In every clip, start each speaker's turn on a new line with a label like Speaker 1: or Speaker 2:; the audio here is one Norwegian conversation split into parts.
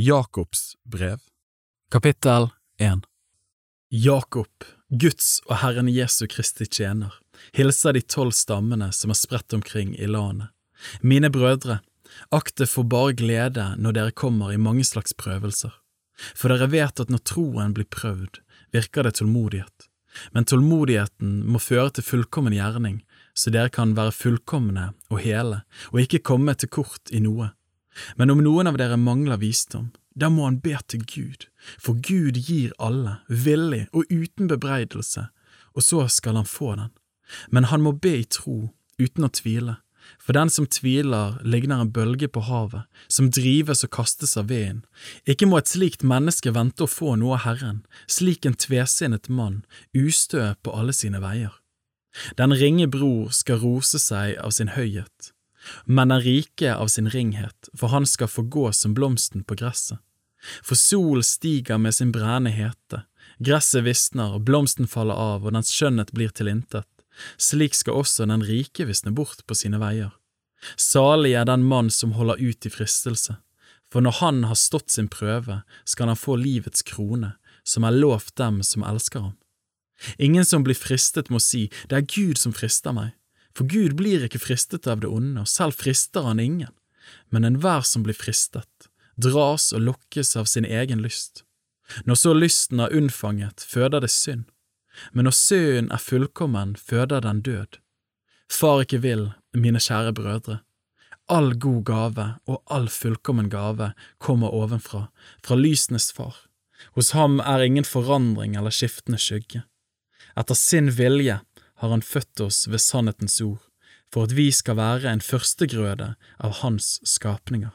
Speaker 1: Jakobs brev
Speaker 2: Kapittel 1
Speaker 3: Jakob, Guds og Herren Jesu Kristi tjener, hilser de tolv stammene som er spredt omkring i landet. Mine brødre, akt det for bare glede når dere kommer i mange slags prøvelser. For dere vet at når troen blir prøvd, virker det tålmodighet. Men tålmodigheten må føre til fullkommen gjerning, så dere kan være fullkomne og hele, og ikke komme til kort i noe. Men om noen av dere mangler visdom, da må han be til Gud, for Gud gir alle, villig og uten bebreidelse, og så skal han få den. Men han må be i tro, uten å tvile, for den som tviler, ligner en bølge på havet, som drives og kastes av vinden. Ikke må et slikt menneske vente å få noe av Herren, slik en tvesinnet mann, ustø på alle sine veier. Den ringe bror skal rose seg av sin høyhet, men den rike av sin ringhet, for han skal få gå som blomsten på gresset. For sol stiger med sin brennende hete, gresset visner, blomsten faller av og dens skjønnhet blir til intet. Slik skal også den rike visne bort på sine veier. Salig er den mann som holder ut i fristelse, for når han har stått sin prøve, skal han få livets krone, som er lovt dem som elsker ham. Ingen som blir fristet må si det er Gud som frister meg, for Gud blir ikke fristet av det onde, og selv frister han ingen, men enhver som blir fristet, dras og lokkes av sin egen lyst. Når så lysten er unnfanget, føder det synd men når synden er fullkommen, føder den død. Far ikke vil, mine kjære brødre, all god gave og all fullkommen gave kommer ovenfra, fra lysenes far. Hos ham er ingen forandring eller skiftende skygge. Etter sin vilje har han født oss ved sannhetens ord, for at vi skal være en førstegrøde av hans skapninger.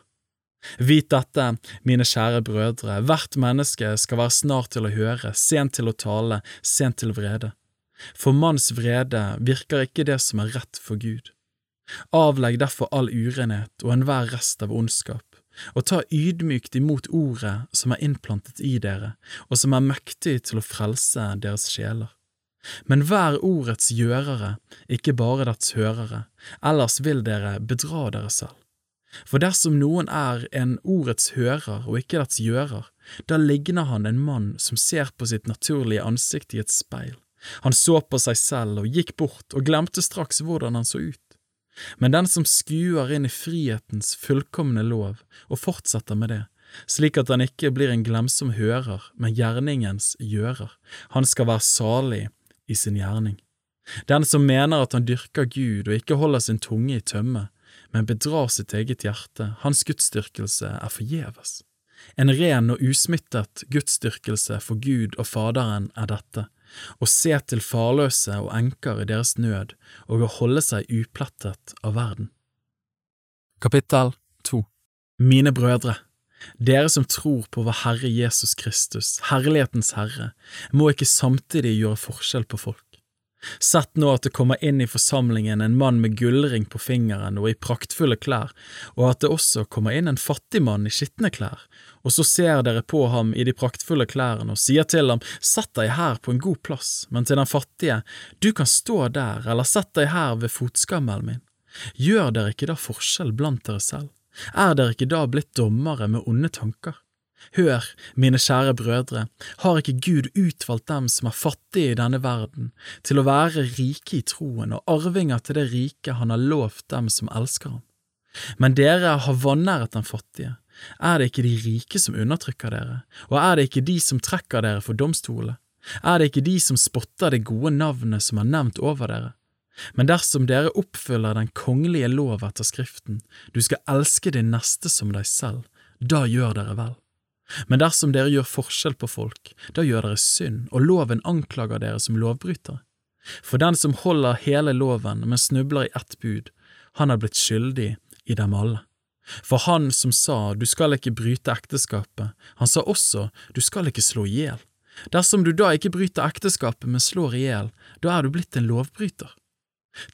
Speaker 3: Vit dette, mine kjære brødre, hvert menneske skal være snart til å høre, sent til å tale, sent til vrede. For manns vrede virker ikke det som er rett for Gud. Avlegg derfor all urenhet og enhver rest av ondskap, og ta ydmykt imot ordet som er innplantet i dere, og som er mektig til å frelse deres sjeler. Men vær ordets gjørere, ikke bare dets hørere, ellers vil dere bedra dere selv. For dersom noen er en ordets hører og ikke dets gjører, da ligner han en mann som ser på sitt naturlige ansikt i et speil. Han så på seg selv og gikk bort og glemte straks hvordan han så ut. Men den som skuer inn i frihetens fullkomne lov og fortsetter med det, slik at han ikke blir en glemsom hører, men gjerningens gjører, han skal være salig i sin gjerning. Den som mener at han dyrker Gud og ikke holder sin tunge i tømme, men bedrar sitt eget hjerte, hans gudsdyrkelse er forgjeves. En ren og usmittet gudsdyrkelse for Gud og Faderen er dette, å se til farløse og enker i deres nød og å holde seg uplettet av verden.
Speaker 2: Kapittel 2
Speaker 3: Mine brødre, dere som tror på vår Herre Jesus Kristus, Herlighetens Herre, må ikke samtidig gjøre forskjell på folk. Sett nå at det kommer inn i forsamlingen en mann med gullring på fingeren og i praktfulle klær, og at det også kommer inn en fattig mann i skitne klær, og så ser dere på ham i de praktfulle klærne og sier til ham, Sett deg her på en god plass, men til den fattige, Du kan stå der, eller sett deg her ved fotskammelen min. Gjør dere ikke da forskjell blant dere selv? Er dere ikke da blitt dommere med onde tanker? Hør, mine kjære brødre, har ikke Gud utvalgt dem som er fattige i denne verden, til å være rike i troen og arvinger til det rike han har lovt dem som elsker ham? Men dere har vanæret den fattige. Er det ikke de rike som undertrykker dere, og er det ikke de som trekker dere for domstolene? Er det ikke de som spotter det gode navnet som er nevnt over dere? Men dersom dere oppfyller den kongelige lov etter Skriften, du skal elske din neste som deg selv, da gjør dere vel. Men dersom dere gjør forskjell på folk, da gjør dere synd, og loven anklager dere som lovbrytere. For den som holder hele loven, men snubler i ett bud, han er blitt skyldig i dem alle. For han som sa du skal ikke bryte ekteskapet, han sa også du skal ikke slå i hjel. Dersom du da ikke bryter ekteskapet, men slår i hjel, da er du blitt en lovbryter.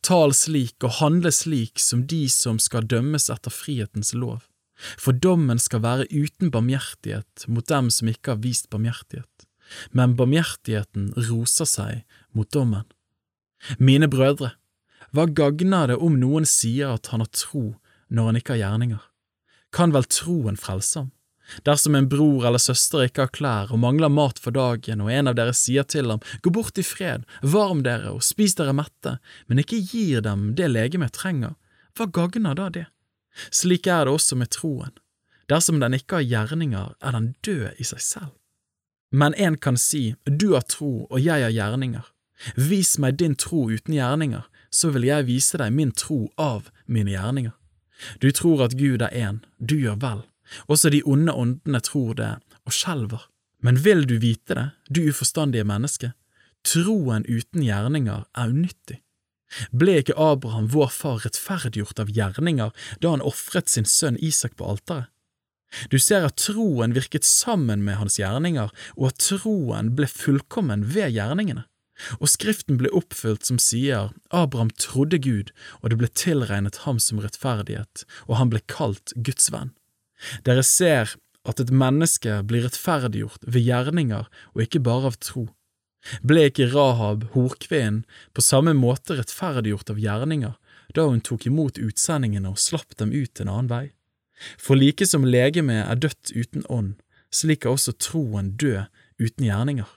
Speaker 3: Tal slik og handle slik som de som skal dømmes etter frihetens lov for dommen skal være uten barmhjertighet mot dem som ikke har vist barmhjertighet, men barmhjertigheten roser seg mot dommen. Mine brødre, hva gagner det om noen sier at han har tro når han ikke har gjerninger? Kan vel troen frelse ham? Dersom en bror eller søster ikke har klær og mangler mat for dagen, og en av dere sier til ham, gå bort i fred, varm dere og spis dere mette, men ikke gir dem det legemet trenger, hva gagner da det? Slik er det også med troen. Dersom den ikke har gjerninger, er den død i seg selv. Men en kan si, du har tro og jeg har gjerninger. Vis meg din tro uten gjerninger, så vil jeg vise deg min tro av mine gjerninger. Du tror at Gud er én, du gjør vel, også de onde åndene tror det og skjelver. Men vil du vite det, du uforstandige menneske? Troen uten gjerninger er unyttig. Ble ikke Abraham, vår far, rettferdiggjort av gjerninger da han ofret sin sønn Isak på alteret? Du ser at troen virket sammen med hans gjerninger, og at troen ble fullkommen ved gjerningene. Og Skriften ble oppfylt som sier, Abraham trodde Gud, og det ble tilregnet ham som rettferdighet, og han ble kalt Guds venn. Dere ser at et menneske blir rettferdiggjort ved gjerninger og ikke bare av tro. Ble ikke Rahab, horkvinnen, på samme måte rettferdiggjort av gjerninger da hun tok imot utsendingene og slapp dem ut en annen vei? For like som legemet er dødt uten ånd, slik er også troen død uten gjerninger.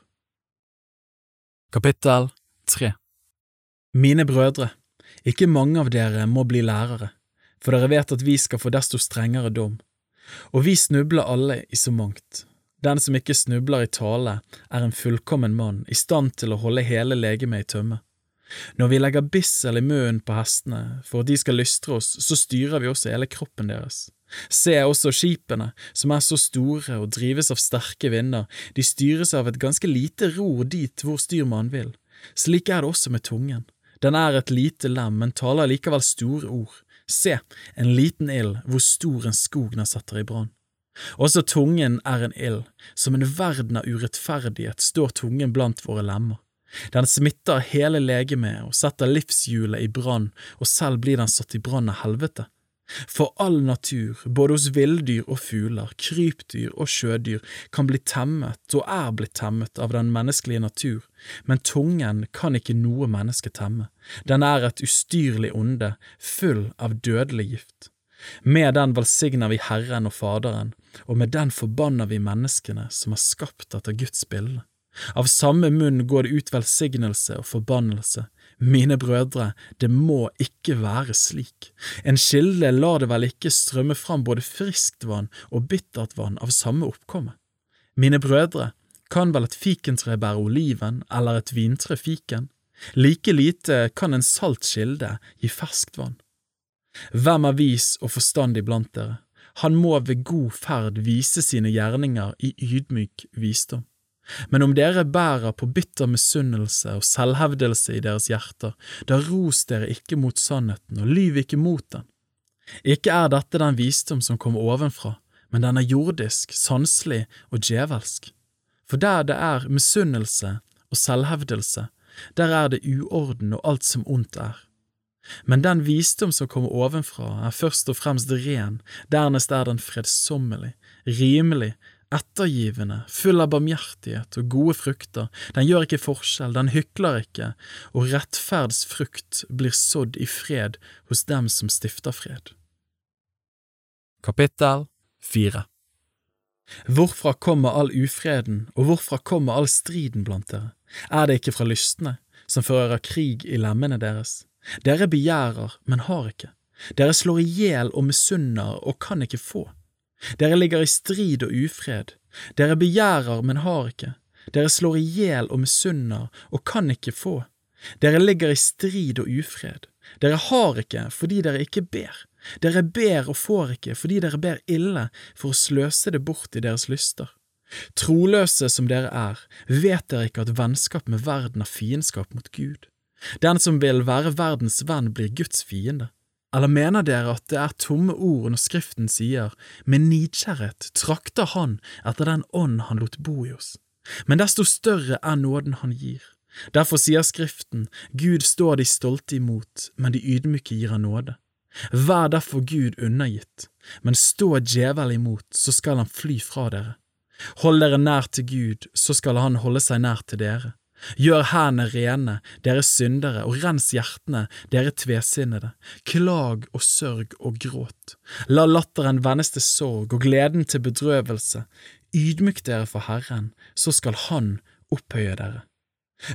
Speaker 2: Kapittel 3
Speaker 3: Mine brødre, ikke mange av dere må bli lærere, for dere vet at vi skal få desto strengere dom. Og vi snubler alle i så mangt. Den som ikke snubler i tale, er en fullkommen mann, i stand til å holde hele legemet i tømme. Når vi legger bissel i munnen på hestene for at de skal lystre oss, så styrer vi også hele kroppen deres. Se også skipene, som er så store og drives av sterke vinder, de styres av et ganske lite ror dit hvor styrmannen vil. Slik er det også med tungen. Den er et lite lem, men taler likevel store ord. Se, en liten ild, hvor stor en skog den setter i brann. Også tungen er en ild, som en verden av urettferdighet står tungen blant våre lemmer. Den smitter hele legemet og setter livshjulet i brann, og selv blir den satt i brann av helvete. For all natur, både hos villdyr og fugler, krypdyr og sjødyr, kan bli temmet og er blitt temmet av den menneskelige natur, men tungen kan ikke noe menneske temme, den er et ustyrlig onde, full av dødelig gift. Med den velsigner vi Herren og Faderen, og med den forbanner vi menneskene som er skapt etter Guds bilde. Av samme munn går det ut velsignelse og forbannelse, mine brødre, det må ikke være slik. En kilde lar det vel ikke strømme fram både friskt vann og bittert vann av samme oppkomme. Mine brødre, kan vel et fikentre bære oliven eller et vintre fiken? Like lite kan en salt kilde gi ferskt vann. Hvem er vis og forstandig blant dere? Han må ved god ferd vise sine gjerninger i ydmyk visdom. Men om dere bærer på bitter misunnelse og selvhevdelse i deres hjerter, da ros dere ikke mot sannheten og lyv ikke mot den. Ikke er dette den visdom som kommer ovenfra, men den er jordisk, sanselig og djevelsk. For der det er misunnelse og selvhevdelse, der er det uorden og alt som ondt er. Men den visdom som kommer ovenfra, er først og fremst ren, dernest er den fredsommelig, rimelig, ettergivende, full av barmhjertighet og gode frukter, den gjør ikke forskjell, den hykler ikke, og rettferds frukt blir sådd i fred hos dem som stifter fred.
Speaker 2: Kapittel 4
Speaker 3: Hvorfra kommer all ufreden, og hvorfra kommer all striden blant dere? Er det ikke fra lystne, som fører krig i lemmene deres? Dere begjærer, men har ikke. Dere slår i hjel og misunner og kan ikke få. Dere ligger i strid og ufred. Dere begjærer, men har ikke. Dere slår i hjel og misunner og kan ikke få. Dere ligger i strid og ufred. Dere har ikke fordi dere ikke ber. Dere ber og får ikke fordi dere ber ille for å sløse det bort i deres lyster. Troløse som dere er, vet dere ikke at vennskap med verden er fiendskap mot Gud. Den som vil være verdens venn, blir Guds fiende. Eller mener dere at det er tomme ord når Skriften sier, med nidkjærhet trakter han etter den ånd han lot bo i oss, men desto større er nåden han gir. Derfor sier Skriften, Gud står de stolte imot, men de ydmyke gir han nåde. Vær derfor Gud undergitt, men stå djevel imot, så skal han fly fra dere. Hold dere nær til Gud, så skal han holde seg nær til dere. Gjør hendene rene, dere syndere, og rens hjertene, dere tvesinnede. Klag og sørg og gråt. La latteren vendes til sorg og gleden til bedrøvelse. Ydmyk dere for Herren, så skal Han opphøye dere.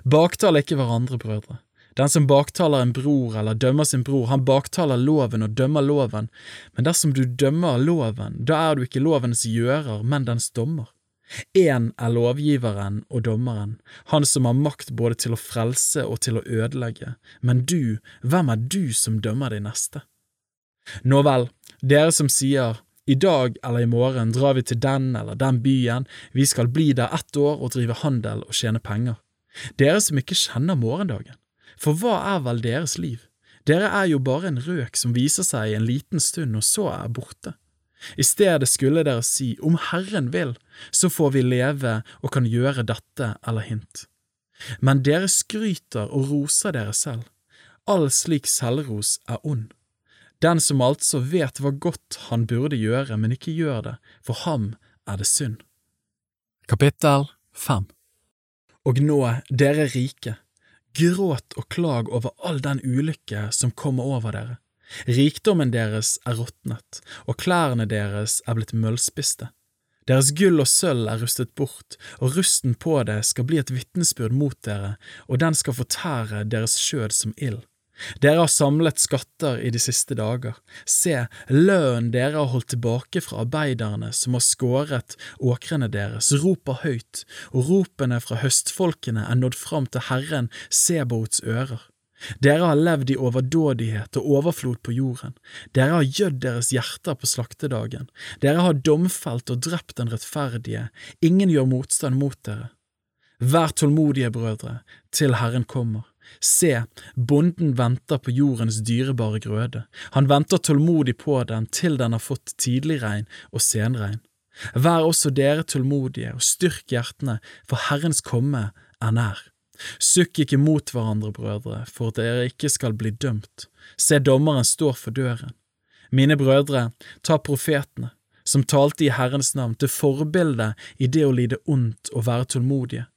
Speaker 3: Baktal ikke hverandre, brødre. Den som baktaler en bror eller dømmer sin bror, han baktaler loven og dømmer loven, men dersom du dømmer loven, da er du ikke lovens gjører, men dens dommer. Én er lovgiveren og dommeren, han som har makt både til å frelse og til å ødelegge, men du, hvem er du som dømmer de neste? Nå vel, dere som sier i dag eller i morgen drar vi til den eller den byen, vi skal bli der ett år og drive handel og tjene penger. Dere som ikke kjenner morgendagen, for hva er vel deres liv? Dere er jo bare en røk som viser seg i en liten stund og så er borte. I stedet skulle dere si, om Herren vil, så får vi leve og kan gjøre dette eller hint. Men dere skryter og roser dere selv. All slik selvros er ond. Den som altså vet hva godt han burde gjøre, men ikke gjør det, for ham er det synd.
Speaker 2: Kapittel 5
Speaker 3: Og nå, dere rike, gråt og klag over all den ulykke som kommer over dere Rikdommen deres er råtnet, og klærne deres er blitt møllspiste. Deres gull og sølv er rustet bort, og rusten på det skal bli et vitnesbyrd mot dere, og den skal fortære deres skjød som ild. Dere har samlet skatter i de siste dager. Se, lønnen dere har holdt tilbake fra arbeiderne som har skåret åkrene deres, roper høyt, og ropene fra høstfolkene er nådd fram til Herren Sebots ører. Dere har levd i overdådighet og overflod på jorden, dere har gjødd deres hjerter på slaktedagen, dere har domfelt og drept den rettferdige, ingen gjør motstand mot dere. Vær tålmodige, brødre, til Herren kommer. Se, bonden venter på jordens dyrebare grøde, han venter tålmodig på den til den har fått tidligregn og senregn. Vær også dere tålmodige og styrk hjertene, for Herrens komme er nær. Sukk ikke mot hverandre, brødre, for at dere ikke skal bli dømt. Se, dommeren står for døren. Mine brødre, ta profetene, som talte i Herrens navn, til forbilde i det å lide ondt og være tålmodige.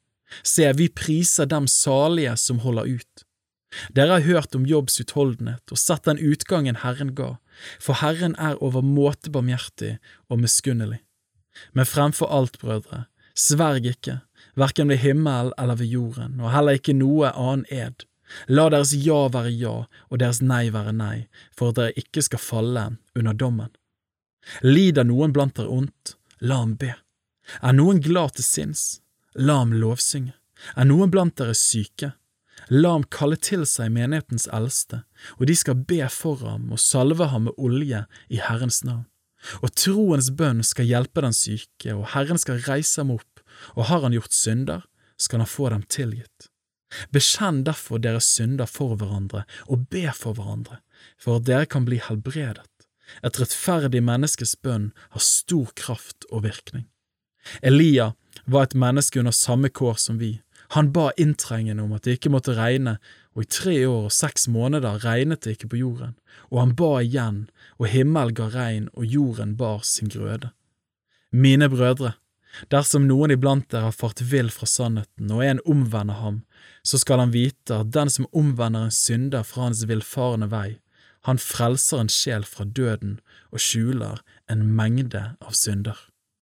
Speaker 3: Se, vi priser dem salige som holder ut. Dere har hørt om Jobbs utholdenhet og sett den utgangen Herren ga, for Herren er overmåte barmhjertig og miskunnelig. Men fremfor alt, brødre, sverg ikke, verken ved himmel eller ved jorden, og heller ikke noe annen ed. La deres ja være ja og deres nei være nei, for at dere ikke skal falle under dommen. Lider noen blant dere ondt, la ham be. Er noen glad til sinns, la ham lovsynge. Er noen blant dere syke, la ham kalle til seg menighetens eldste, og de skal be for ham og salve ham med olje i Herrens navn. Og troens bønn skal hjelpe den syke, og Herren skal reise ham opp og har han gjort synder, skal han få dem tilgitt. Bekjenn derfor deres synder for hverandre, og be for hverandre, for at dere kan bli helbredet. Et rettferdig menneskes bønn har stor kraft og virkning. Elia var et menneske under samme kår som vi. Han ba inntrengende om at det ikke måtte regne, og i tre år og seks måneder regnet det ikke på jorden, og han ba igjen, og himmel ga regn, og jorden bar sin grøde. Mine brødre, Dersom noen iblant dere har fart vill fra sannheten, og en omvender ham, så skal han vite at den som omvender en synder fra hans villfarne vei, han frelser en sjel fra døden og skjuler en mengde av synder.